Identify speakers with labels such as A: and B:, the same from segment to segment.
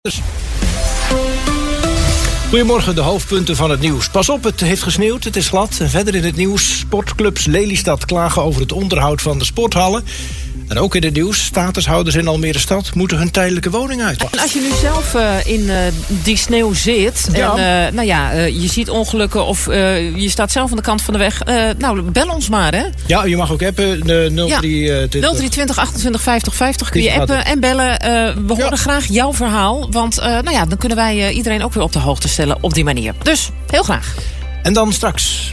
A: Dus- Goedemorgen, de hoofdpunten van het nieuws. Pas op, het heeft gesneeuwd, het is glad. Verder in het nieuws, sportclubs Lelystad klagen over het onderhoud van de sporthallen. En ook in het nieuws, statushouders in Almere Stad moeten hun tijdelijke woning uit.
B: En als je nu zelf uh, in uh, die sneeuw zit
A: Ja.
B: en uh, nou ja, je ziet ongelukken of je staat zelf aan de kant van de weg, nou bel ons maar hè.
A: Ja, je mag ook appen, de 03...
B: Ja, 0320 28 50 50 kun je appen en bellen. we horen
A: Ja.
B: graag jouw verhaal, want nou ja, dan kunnen wij iedereen ook weer op de hoogte stellen op die manier. Dus heel graag.
A: En dan straks,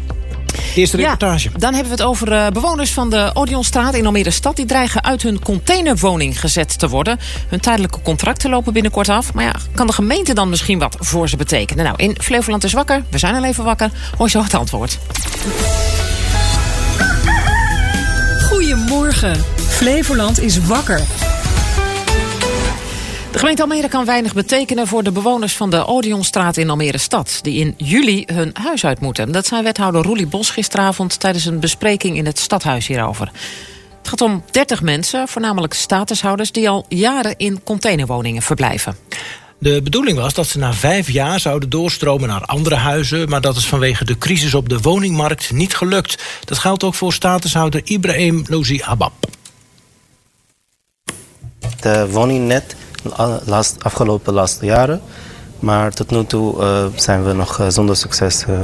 A: eerste reportage.
B: Ja, dan hebben we het over uh, bewoners van de Odeonstraat in Almere Stad. Die dreigen uit hun containerwoning gezet te worden. Hun tijdelijke contracten lopen binnenkort af. Maar ja, kan de gemeente dan misschien wat voor ze betekenen? Nou, in Flevoland is wakker. We zijn al even wakker. Hoor zo het antwoord.
C: Goedemorgen. Flevoland is wakker.
B: De gemeente Almere kan weinig betekenen voor de bewoners van de Odeonstraat in Almere Stad, die in juli hun huis uit moeten. Dat zei wethouder Roelie Bos gisteravond tijdens een bespreking in het stadhuis hierover. Het gaat om 30 mensen, voornamelijk statushouders, die al jaren in containerwoningen verblijven.
A: De bedoeling was dat ze na vijf jaar zouden doorstromen naar andere huizen... maar dat is vanwege de crisis op de woningmarkt niet gelukt. Dat geldt ook voor statushouder Ibrahim Lozi Habab.
D: De woningnet last, afgelopen laatste jaren. Maar tot nu toe uh, zijn we nog uh, zonder succes uh,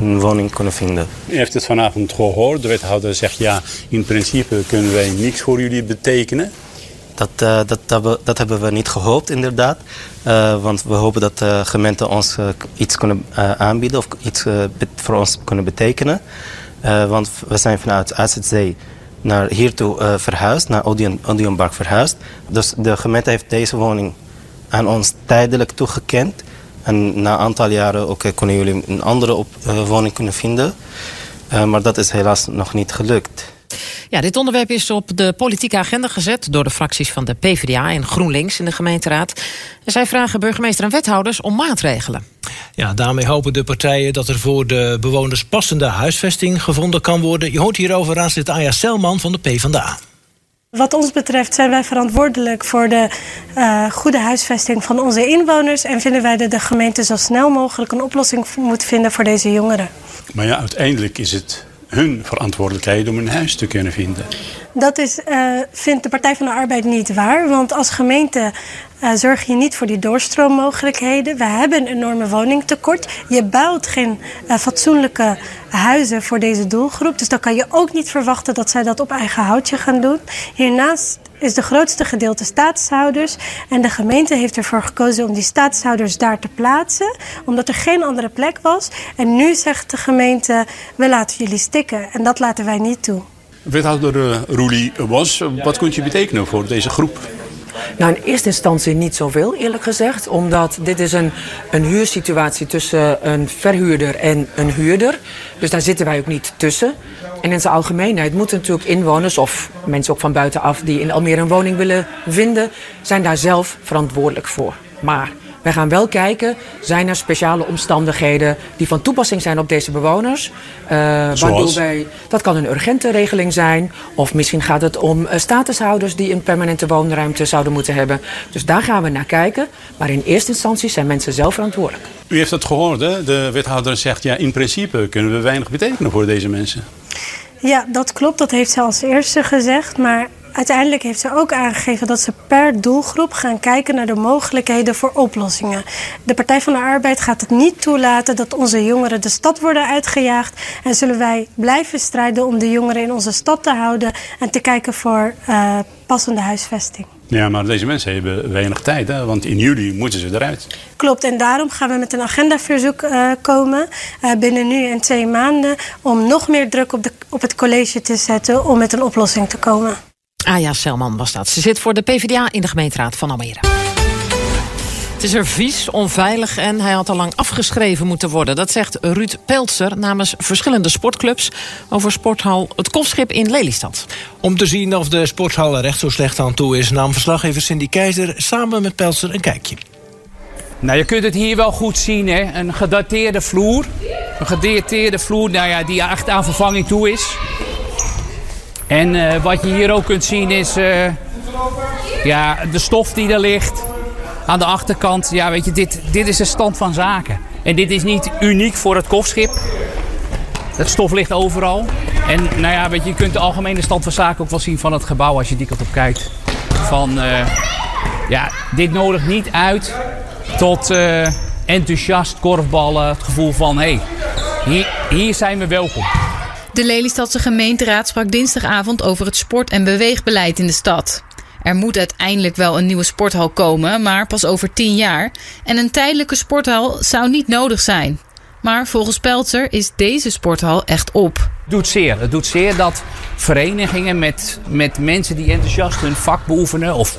D: een woning kunnen vinden.
E: U heeft het vanavond gehoord. De wethouder zegt ja, in principe kunnen wij niks voor jullie betekenen.
D: Dat, dat, dat, dat, hebben we niet gehoopt, inderdaad. want we hopen dat de gemeente ons iets kunnen aanbieden of iets voor ons kunnen betekenen. want we zijn vanuit AZC naar hiertoe uh, verhuisd, naar Odeon, Odeonbark verhuisd. Dus de gemeente heeft deze woning aan ons tijdelijk toegekend. En na een aantal jaren okay, kunnen jullie een andere op, uh, woning kunnen vinden. Maar dat is helaas nog niet gelukt.
B: Ja, dit onderwerp is op de politieke agenda gezet door de fracties van de PvdA en GroenLinks in de gemeenteraad. En zij vragen burgemeester en wethouders om maatregelen.
A: Ja, daarmee hopen de partijen dat er voor de bewoners passende huisvesting gevonden kan worden. Je hoort hierover raadslid Aya Selman van de PvdA.
F: Wat ons betreft zijn wij verantwoordelijk voor de uh, goede huisvesting van onze inwoners. En vinden wij dat de gemeente zo snel mogelijk een oplossing moet vinden voor deze jongeren.
E: Maar ja, uiteindelijk is het hun verantwoordelijkheid om een huis te kunnen vinden.
F: Dat is, uh, vindt de Partij van de Arbeid niet waar. Want als gemeente uh, zorg je niet voor die doorstroommogelijkheden. We hebben een enorme woningtekort. Je bouwt geen uh, fatsoenlijke huizen voor deze doelgroep. Dus dan kan je ook niet verwachten dat zij dat op eigen houtje gaan doen. Hiernaast is de grootste gedeelte staatshouders. En de gemeente heeft ervoor gekozen om die staatshouders daar te plaatsen. Omdat er geen andere plek was. En nu zegt de gemeente, we laten jullie stikken. En dat laten wij niet toe.
E: Wethouder uh, Roelie Bos, wat kunt je betekenen voor deze groep?
G: Nou, in eerste instantie niet zoveel, eerlijk gezegd. Omdat dit is een, een huursituatie tussen een verhuurder en een huurder. Dus daar zitten wij ook niet tussen. En in zijn algemeenheid moeten natuurlijk inwoners... of mensen ook van buitenaf die in Almere een woning willen vinden... zijn daar zelf verantwoordelijk voor. Maar wij gaan wel kijken, zijn er speciale omstandigheden die van toepassing zijn op deze bewoners? Uh, waardoor wij, dat kan een urgente regeling zijn, of misschien gaat het om uh, statushouders die een permanente woonruimte zouden moeten hebben. Dus daar gaan we naar kijken. Maar in eerste instantie zijn mensen zelf verantwoordelijk.
E: U heeft het gehoord, hè? De wethouder zegt ja, in principe kunnen we weinig betekenen voor deze mensen.
F: Ja, dat klopt. Dat heeft ze als eerste gezegd. Maar uiteindelijk heeft ze ook aangegeven dat ze per doelgroep gaan kijken naar de mogelijkheden voor oplossingen. De Partij van de Arbeid gaat het niet toelaten dat onze jongeren de stad worden uitgejaagd. En zullen wij blijven strijden om de jongeren in onze stad te houden en te kijken voor uh, passende huisvesting.
E: Ja, maar deze mensen hebben weinig tijd, hè? want in juli moeten ze eruit.
F: Klopt, en daarom gaan we met een agendaverzoek uh, komen uh, binnen nu en twee maanden... om nog meer druk op, de, op het college te zetten om met een oplossing te komen.
B: Aya Selman was dat. Ze zit voor de PvdA in de gemeenteraad van Almere. Het is er vies, onveilig en hij had al lang afgeschreven moeten worden. Dat zegt Ruud Peltzer namens verschillende sportclubs... over sporthal Het Kofschip in Lelystad.
A: Om te zien of de sporthal er echt zo slecht aan toe is... nam verslaggever Cindy Keizer samen met Peltzer een kijkje.
H: Nou, je kunt het hier wel goed zien, hè. Een gedateerde vloer. Een gedateerde vloer nou ja, die echt aan vervanging toe is. En uh, wat je hier ook kunt zien is uh, ja, de stof die er ligt. aan de achterkant, ja, weet je, dit, dit is de stand van zaken. En dit is niet uniek voor het kofschip. Het stof ligt overal. En nou ja, weet je, je kunt de algemene stand van zaken ook wel zien van het gebouw als je die kant op kijkt. Van, eh, ja, dit nodigt niet uit tot eh, enthousiast korfballen. Het gevoel van, hé, hey, hier, hier zijn we welkom.
I: De Lelystadse gemeenteraad sprak dinsdagavond over het sport- en beweegbeleid in de stad. Er moet uiteindelijk wel een nieuwe sporthal komen, maar pas over tien jaar. En een tijdelijke sporthal zou niet nodig zijn. Maar volgens Peltzer is deze sporthal echt op.
H: Het doet zeer. Het doet zeer dat verenigingen met, met mensen die enthousiast hun vak beoefenen of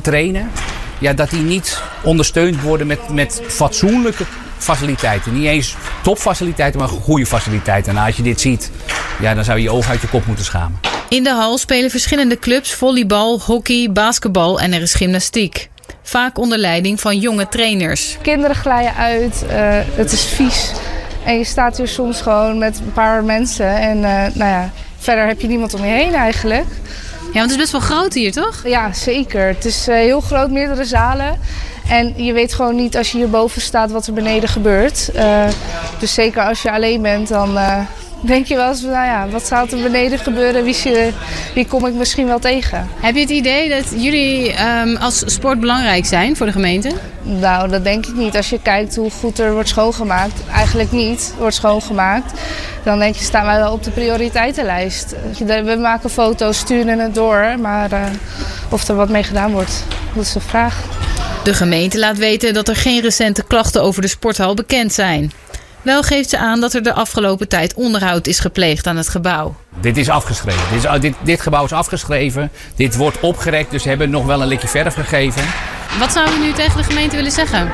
H: trainen, ja, dat die niet ondersteund worden met, met fatsoenlijke faciliteiten. Niet eens topfaciliteiten, maar goede faciliteiten. En als je dit ziet, ja, dan zou je je oog uit je kop moeten schamen.
I: In de hal spelen verschillende clubs volleybal, hockey, basketbal en er is gymnastiek. Vaak onder leiding van jonge trainers.
J: Kinderen glijden uit, uh, het is vies. En je staat hier soms gewoon met een paar mensen. En uh, nou ja, verder heb je niemand om je heen eigenlijk.
I: Ja, want het is best wel groot hier, toch?
J: Ja, zeker. Het is uh, heel groot, meerdere zalen. En je weet gewoon niet als je hierboven staat wat er beneden gebeurt. Uh, dus zeker als je alleen bent, dan uh, denk je wel eens, nou ja, wat gaat er beneden gebeuren? Wie, je, wie kom ik misschien wel tegen?
I: Heb je het idee dat jullie um, als sport belangrijk zijn voor de gemeente?
J: Nou, dat denk ik niet. Als je kijkt hoe goed er wordt schoongemaakt, eigenlijk niet wordt schoongemaakt, dan denk je, staan wij wel op de prioriteitenlijst. We maken foto's, sturen het door, maar uh, of er wat mee gedaan wordt, dat is de vraag.
I: De gemeente laat weten dat er geen recente klachten over de sporthal bekend zijn. Wel geeft ze aan dat er de afgelopen tijd onderhoud is gepleegd aan het gebouw.
H: Dit is afgeschreven. Dit, is, dit, dit gebouw is afgeschreven. Dit wordt opgerekt, dus ze hebben nog wel een likje verf gegeven.
I: Wat zou u nu tegen de gemeente willen zeggen?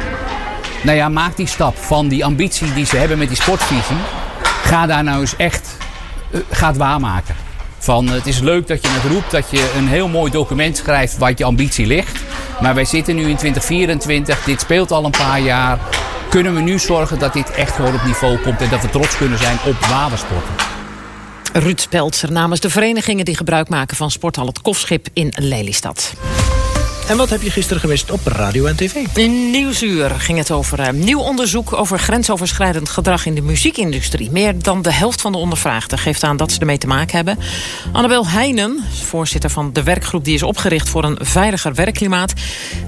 H: Nou ja, maak die stap van die ambitie die ze hebben met die sportvisie. Ga daar nou eens echt, uh, ga het waarmaken. Van, het is leuk dat je het roept, dat je een heel mooi document schrijft waar je ambitie ligt. Maar wij zitten nu in 2024, dit speelt al een paar jaar. Kunnen we nu zorgen dat dit echt gewoon op niveau komt en dat we trots kunnen zijn op watersporten?
B: Ruud Peltzer namens de verenigingen die gebruik maken van Sporthal het Kofschip in Lelystad.
A: En wat heb je gisteren gemist op radio en tv?
B: In Nieuwsuur ging het over uh, nieuw onderzoek over grensoverschrijdend gedrag in de muziekindustrie. Meer dan de helft van de ondervraagden geeft aan dat ze ermee te maken hebben. Annabel Heijnen, voorzitter van de werkgroep die is opgericht voor een veiliger werkklimaat,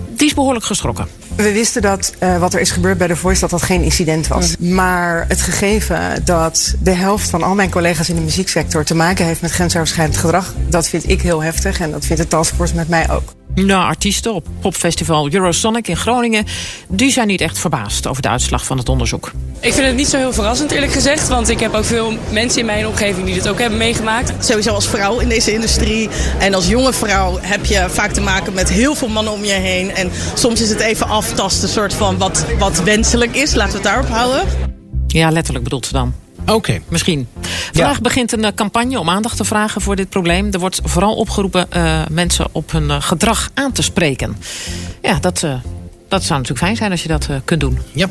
B: die is behoorlijk geschrokken.
K: We wisten dat uh, wat er is gebeurd bij de Voice dat dat geen incident was. Mm. Maar het gegeven dat de helft van al mijn collega's in de muzieksector te maken heeft met grensoverschrijdend gedrag, dat vind ik heel heftig en dat vindt de taskforce met mij ook.
B: Nou, artiesten op popfestival Eurosonic in Groningen... die zijn niet echt verbaasd over de uitslag van het onderzoek.
L: Ik vind het niet zo heel verrassend eerlijk gezegd... want ik heb ook veel mensen in mijn omgeving die dit ook hebben meegemaakt.
M: Sowieso als vrouw in deze industrie en als jonge vrouw... heb je vaak te maken met heel veel mannen om je heen. En soms is het even aftasten soort van wat, wat wenselijk is. Laten we het daarop houden.
B: Ja, letterlijk bedoelt ze dan.
A: Oké. Okay.
B: Misschien. Vandaag ja. begint een campagne om aandacht te vragen voor dit probleem. Er wordt vooral opgeroepen uh, mensen op hun uh, gedrag aan te spreken. Ja, dat, uh, dat zou natuurlijk fijn zijn als je dat kunt doen.
A: Ja.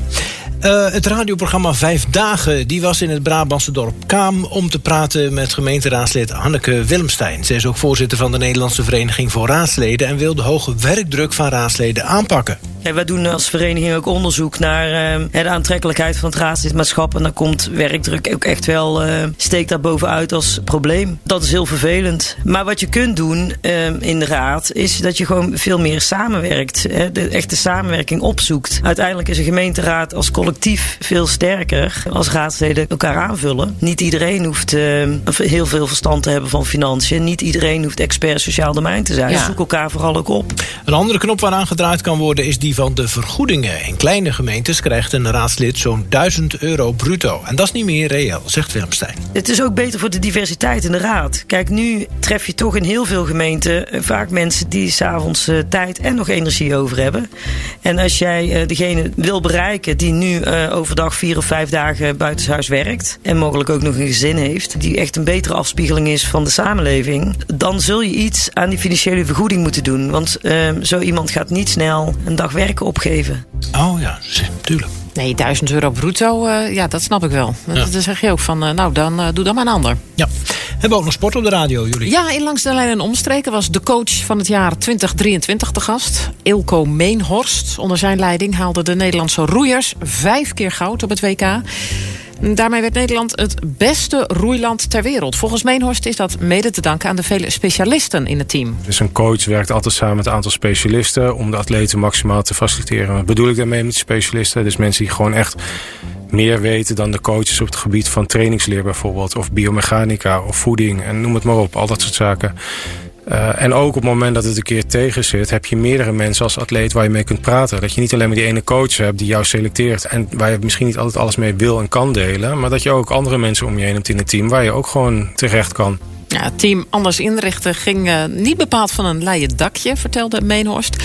A: Uh, het radioprogramma Vijf Dagen die was in het Brabantse dorp Kaam... om te praten met gemeenteraadslid Hanneke Willemstein. Zij is ook voorzitter van de Nederlandse Vereniging voor Raadsleden... en wil de hoge werkdruk van raadsleden aanpakken.
N: Ja, wij doen als vereniging ook onderzoek naar uh, de aantrekkelijkheid van het raadslidmaatschap. En dan komt werkdruk ook echt wel, uh, steekt daar bovenuit als probleem. Dat is heel vervelend. Maar wat je kunt doen uh, in de raad, is dat je gewoon veel meer samenwerkt. Hè, de echte samenwerking opzoekt. Uiteindelijk is een gemeenteraad als collectief veel sterker als raadsleden elkaar aanvullen. Niet iedereen hoeft heel veel verstand te hebben van financiën. Niet iedereen hoeft expert sociaal domein te zijn. Ja. Zoek elkaar vooral ook op.
A: Een andere knop waaraan gedraaid kan worden is die van de vergoedingen. In kleine gemeentes krijgt een raadslid zo'n 1000 euro bruto. En dat is niet meer reëel, zegt Willemstein.
N: Het is ook beter voor de diversiteit in de raad. Kijk, nu tref je toch in heel veel gemeenten vaak mensen die s'avonds uh, tijd en nog energie over hebben. En als jij uh, degene wil bereiken die nu overdag vier of vijf dagen buitenshuis werkt. En mogelijk ook nog een gezin heeft. Die echt een betere afspiegeling is van de samenleving. Dan zul je iets aan die financiële vergoeding moeten doen. Want zo iemand gaat niet snel een dag werken opgeven.
A: Oh ja, tuurlijk.
B: Nee, 1000 euro bruto, uh, ja, dat snap ik wel. Ja. Dan zeg je ook van, uh, nou, dan uh, doe dan maar een ander.
A: Ja. Hebben we ook nog sport op de radio, jullie?
B: Ja, in Langs de Lijn en Omstreken was de coach van het jaar 2023 te gast. Ilko Meenhorst. Onder zijn leiding haalden de Nederlandse roeiers vijf keer goud op het WK. Daarmee werd Nederland het beste roeiland ter wereld. Volgens Meenhorst is dat mede te danken aan de vele specialisten in het team.
O: Dus een coach werkt altijd samen met een aantal specialisten... om de atleten maximaal te faciliteren. Wat bedoel ik daarmee met specialisten? Dus mensen die gewoon echt meer weten dan de coaches op het gebied van trainingsleer bijvoorbeeld... of biomechanica of voeding en noem het maar op, al dat soort zaken. Uh, en ook op het moment dat het een keer tegen zit... heb je meerdere mensen als atleet waar je mee kunt praten. Dat je niet alleen maar die ene coach hebt die jou selecteert... en waar je misschien niet altijd alles mee wil en kan delen... maar dat je ook andere mensen om je heen hebt in het team... waar je ook gewoon terecht kan.
B: Ja, team anders inrichten ging uh, niet bepaald van een leien dakje, vertelde Meenhorst.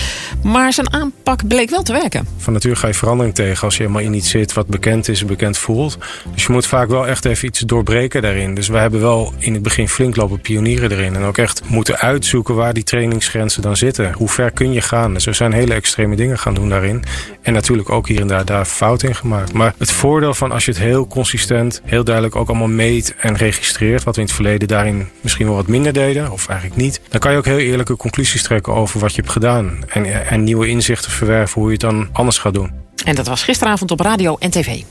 B: Maar zijn aanpak bleek wel te werken.
O: Van nature ga je verandering tegen als je helemaal in iets zit wat bekend is en bekend voelt. Dus je moet vaak wel echt even iets doorbreken daarin. Dus we hebben wel in het begin flink lopen pionieren erin. En ook echt moeten uitzoeken waar die trainingsgrenzen dan zitten. Hoe ver kun je gaan? Dus we zijn hele extreme dingen gaan doen daarin. En natuurlijk ook hier en daar, daar fout in gemaakt. Maar het voordeel van als je het heel consistent, heel duidelijk ook allemaal meet en registreert... wat we in het verleden daarin misschien wel wat minder deden, of eigenlijk niet. Dan kan je ook heel eerlijke conclusies trekken over wat je hebt gedaan. En, en nieuwe inzichten verwerven hoe je het dan anders gaat doen.
B: En dat was gisteravond op radio en tv.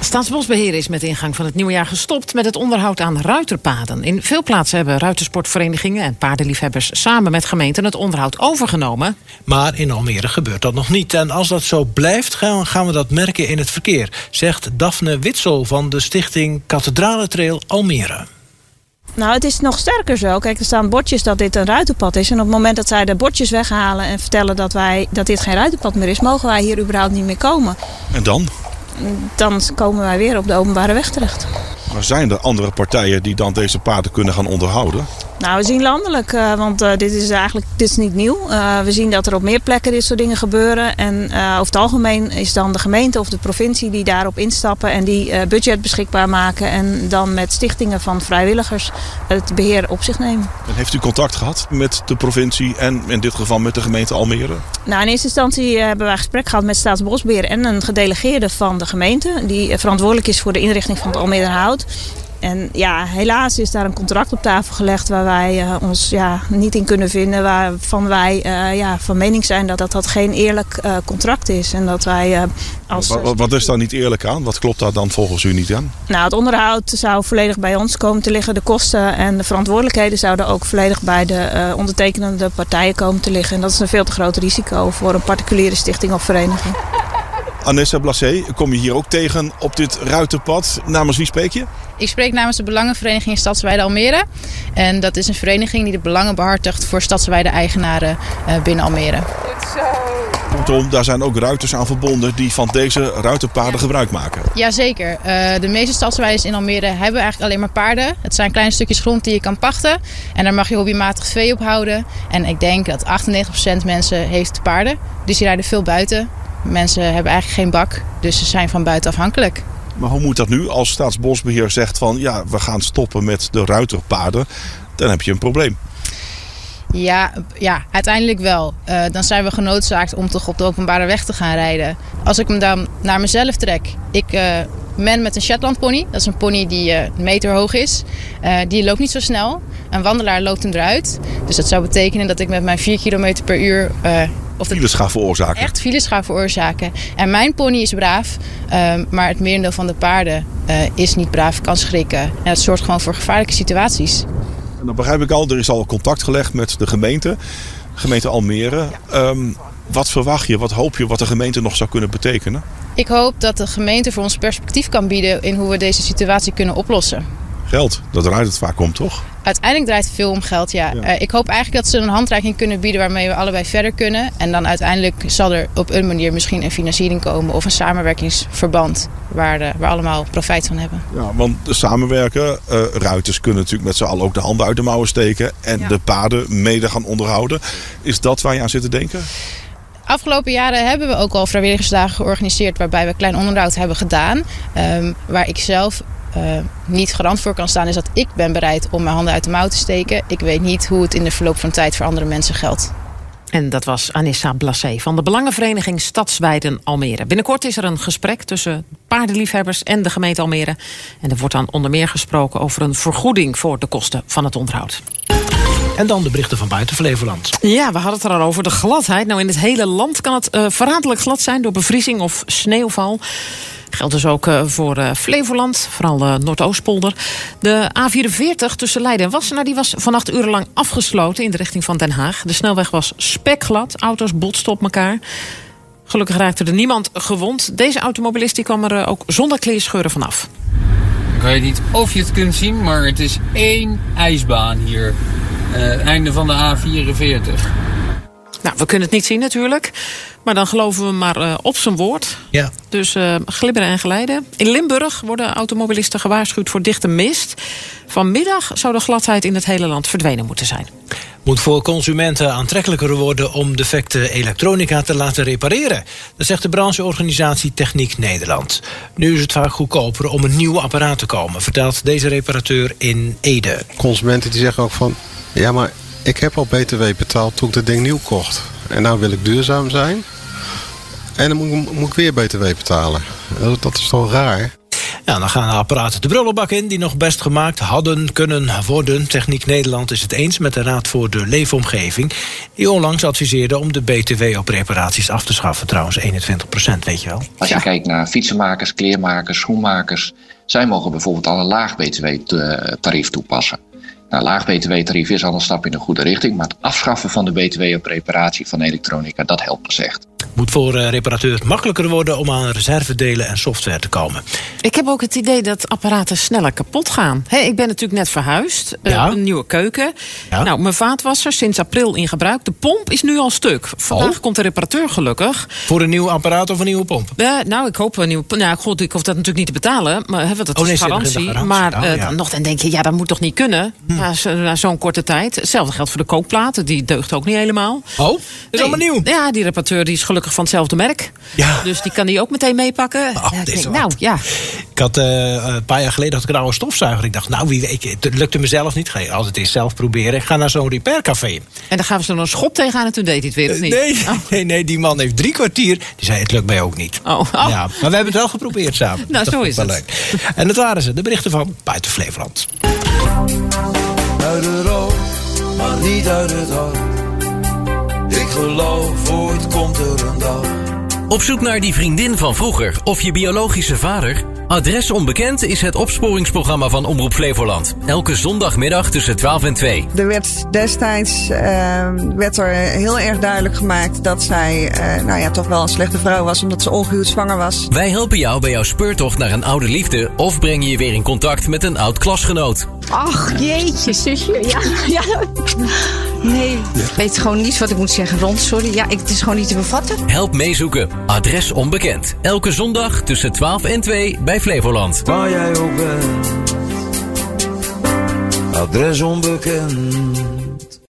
B: Staatsbosbeheer is met ingang van het nieuwe jaar gestopt met het onderhoud aan ruiterpaden. In veel plaatsen hebben ruitersportverenigingen en paardenliefhebbers samen met gemeenten het onderhoud overgenomen.
A: Maar in Almere gebeurt dat nog niet. En als dat zo blijft, gaan we dat merken in het verkeer, zegt Daphne Witsel van de stichting Kathedralentrail Almere.
P: Nou, het is nog sterker zo. Kijk, er staan bordjes dat dit een ruitenpad is. En op het moment dat zij de bordjes weghalen en vertellen dat, wij, dat dit geen ruitenpad meer is, mogen wij hier überhaupt niet meer komen.
Q: En dan?
P: Dan komen wij weer op de openbare weg terecht.
Q: Maar zijn er andere partijen die dan deze paden kunnen gaan onderhouden?
P: Nou, we zien landelijk, uh, want uh, dit is eigenlijk dit is niet nieuw. Uh, we zien dat er op meer plekken dit soort dingen gebeuren. En over het algemeen is dan de gemeente of de provincie die daarop instappen en die budget beschikbaar maken. En dan met stichtingen van vrijwilligers het beheer op zich nemen.
Q: En heeft u contact gehad met de provincie en in dit geval met de gemeente Almere?
P: Nou, in eerste instantie hebben wij gesprek gehad met Staatsbosbeheer en een gedelegeerde van de gemeente. Die verantwoordelijk is voor de inrichting van het Almere Hout. En ja, helaas is daar een contract op tafel gelegd waar wij uh, ons ja, niet in kunnen vinden. Waarvan wij uh, ja, van mening zijn dat dat, dat geen eerlijk uh, contract is. En dat wij als.
Q: Wat, wat, is daar niet eerlijk aan? Wat klopt daar dan volgens u niet aan?
P: Nou, het onderhoud zou volledig bij ons komen te liggen. De kosten en de verantwoordelijkheden zouden ook volledig bij de ondertekenende partijen komen te liggen. En dat is een veel te groot risico voor een particuliere stichting of vereniging.
Q: Anessa Blasé, kom je hier ook tegen op dit ruitenpad. Namens wie spreek je?
R: Ik spreek namens de Belangenvereniging Stadsweide Almere. En dat is een vereniging die de belangen behartigt voor stadsweide eigenaren uh, binnen Almere.
Q: Kortom, daar zijn ook ruiters aan verbonden die van deze ruitenpaden gebruik maken.
R: Jazeker. Uh, de meeste stadsweiden in Almere hebben eigenlijk alleen maar paarden. Het zijn kleine stukjes grond die je kan pachten. En daar mag je hobbymatig vee op houden. En ik denk dat 98% mensen heeft paarden. Dus die rijden veel buiten. Mensen hebben eigenlijk geen bak, dus ze zijn van buiten afhankelijk.
Q: Maar hoe moet dat nu als Staatsbosbeheer zegt van ja, we gaan stoppen met de ruiterpaden? Dan heb je een probleem.
R: Ja, ja uiteindelijk wel. Uh, dan zijn we genoodzaakt om toch op de openbare weg te gaan rijden. Als ik hem dan naar mezelf trek. Ik uh, men met een Shetland pony. Dat is een pony die uh, een meter hoog is. die loopt niet zo snel. Een wandelaar loopt hem eruit. Dus dat zou betekenen dat ik met mijn 4 km per uur
Q: of files gaan veroorzaken.
R: Echt files gaan veroorzaken. En mijn pony is braaf, um, maar het merendeel van de paarden uh, is niet braaf, kan schrikken. En dat zorgt gewoon voor gevaarlijke situaties.
Q: En dan begrijp ik al, er is al contact gelegd met de gemeente, gemeente Almere. Ja. Um, wat verwacht je, wat hoop je wat de gemeente nog zou kunnen betekenen?
R: Ik hoop dat de gemeente voor ons perspectief kan bieden in hoe we deze situatie kunnen oplossen.
Q: Geld, dat eruit het vaak komt, toch?
R: Uiteindelijk draait het veel om geld, ja. ja. Uh, ik hoop eigenlijk dat ze een handreiking kunnen bieden waarmee we allebei verder kunnen. En dan uiteindelijk zal er op een manier misschien een financiering komen of een samenwerkingsverband waar, de, waar allemaal profijt van hebben.
Q: Ja, want samenwerken, uh, ruiters kunnen natuurlijk met z'n allen ook de handen uit de mouwen steken en ja. de paden mede gaan onderhouden. Is dat waar je aan zit te denken?
R: Afgelopen jaren hebben we ook al vrijwilligersdagen georganiseerd waarbij we klein onderhoud hebben gedaan. Um, waar ik zelf niet garant voor kan staan, is dat ik ben bereid om mijn handen uit de mouw te steken. Ik weet niet hoe het in de verloop van tijd voor andere mensen geldt.
B: En dat was Anissa Blasé van de Belangenvereniging Stadsweiden Almere. Binnenkort is er een gesprek tussen paardenliefhebbers en de gemeente Almere. En er wordt dan onder meer gesproken over een vergoeding voor de kosten van het onderhoud.
A: En dan de berichten van buiten Flevoland.
B: Ja, we hadden het er al over de gladheid. Nou, in het hele land kan het uh, verraderlijk glad zijn door bevriezing of sneeuwval. Geldt dus ook uh, voor uh, Flevoland, vooral uh, Noordoostpolder. De A44 tussen Leiden en Wassenaar die was vannacht urenlang afgesloten in de richting van Den Haag. De snelweg was spekglad, auto's botsten op elkaar. Gelukkig raakte er niemand gewond. Deze automobilist die kwam er ook zonder kleerscheuren vanaf.
S: Ik weet niet of je het kunt zien, maar het is één ijsbaan hier. Einde van de A44.
B: Nou, we kunnen het niet zien natuurlijk. Maar dan geloven we maar uh, op zijn woord.
A: Ja.
B: Dus uh, glibberen en glijden. In Limburg worden automobilisten gewaarschuwd voor dichte mist. Vanmiddag zou de gladheid in het hele land verdwenen moeten zijn.
A: Moet voor consumenten aantrekkelijker worden om defecte elektronica te laten repareren. Dat zegt de brancheorganisatie Techniek Nederland. Nu is het vaak goedkoper om een nieuw apparaat te komen, vertelt deze reparateur in Ede.
T: Consumenten die zeggen ook van, ja maar ik heb al btw betaald toen ik het ding nieuw kocht. En nou wil ik duurzaam zijn. En dan moet, moet ik weer btw betalen. Dat, dat is toch raar?
A: Ja, dan gaan de apparaten de brullenbak in die nog best gemaakt hadden kunnen worden. Techniek Nederland is het eens met de Raad voor de Leefomgeving... die onlangs adviseerde om de BTW op reparaties af te schaffen. Trouwens, 21 procent, weet je wel.
U: Als je ja. kijkt naar fietsenmakers, kleermakers, schoenmakers... zij mogen bijvoorbeeld al een laag BTW-tarief toepassen. Nou, laag btw-tarief is al een stap in de goede richting, maar het afschaffen van de btw op reparatie van elektronica, dat helpt pas echt.
A: Moet voor uh, reparateurs makkelijker worden om aan reservedelen en software te komen.
B: Ik heb ook het idee dat apparaten sneller kapot gaan. He, ik ben natuurlijk net verhuisd,
A: Ja.
B: een nieuwe keuken.
A: Ja.
B: Nou, mijn vaatwasser sinds april in gebruik. De pomp is nu al stuk. Vandaag
A: Oh.
B: komt de reparateur gelukkig.
A: Voor een nieuw apparaat of een nieuwe pomp?
B: Eh, nou, ik hoop een nieuwe. Nou, god, ik hoef dat natuurlijk niet te betalen. Maar hebben dat
A: Oh, nee,
B: is garantie.
A: garantie.
B: Maar
A: Oh,
B: eh,
A: ja.
B: dan nog, dan denk je, ja, dat moet toch niet kunnen? Na, zo- na zo'n korte tijd. Hetzelfde geldt voor de kookplaten. Die deugt ook niet helemaal.
A: Oh, is allemaal nieuw.
B: Ja, die reparateur die is gelukkig van hetzelfde merk.
A: Ja.
B: Dus die kan die ook meteen meepakken. Ja, ik denk, nou, ja.
A: Ik had eh, een paar jaar geleden had ik een oude stofzuiger. Ik dacht, nou, wie weet, het lukte mezelf niet. Ga je altijd eens zelf proberen. Ik ga naar zo'n repaircafé.
B: En dan gaan we zo een schop tegenaan en toen deed hij het weer, of niet?
A: Nee, nee, nee, die man heeft drie kwartier. Die zei, het lukt mij ook niet.
B: Oh,
A: Ja, maar we hebben het wel geprobeerd samen.
B: Nou,
A: Dat
B: zo is
A: wel
B: het.
A: Leuk. En dat waren ze, de berichten van Buiten Flevoland.
V: Uit het rood, maar niet uit het hart. Ik geloof, ooit komt er een dag.
W: Op zoek naar die vriendin van vroeger of je biologische vader? Adres Onbekend is het opsporingsprogramma van Omroep Flevoland. Elke zondagmiddag tussen 12 en 2.
X: Er werd destijds eh, werd er heel erg duidelijk gemaakt dat zij eh, nou ja, toch wel een slechte vrouw was omdat ze ongehuwd zwanger was.
W: Wij helpen jou bij jouw speurtocht naar een oude liefde of brengen je weer in contact met een oud klasgenoot.
Y: Ach, jeetje, zusje. Ja, ja. Nee, ik weet gewoon niet wat ik moet zeggen. Rond, sorry. Ja, ik, het is gewoon niet te bevatten.
W: Help meezoeken. Adres Onbekend. Elke zondag tussen 12 en 2 bij Flevoland.
V: Waar jij ook bent. Adres onbekend.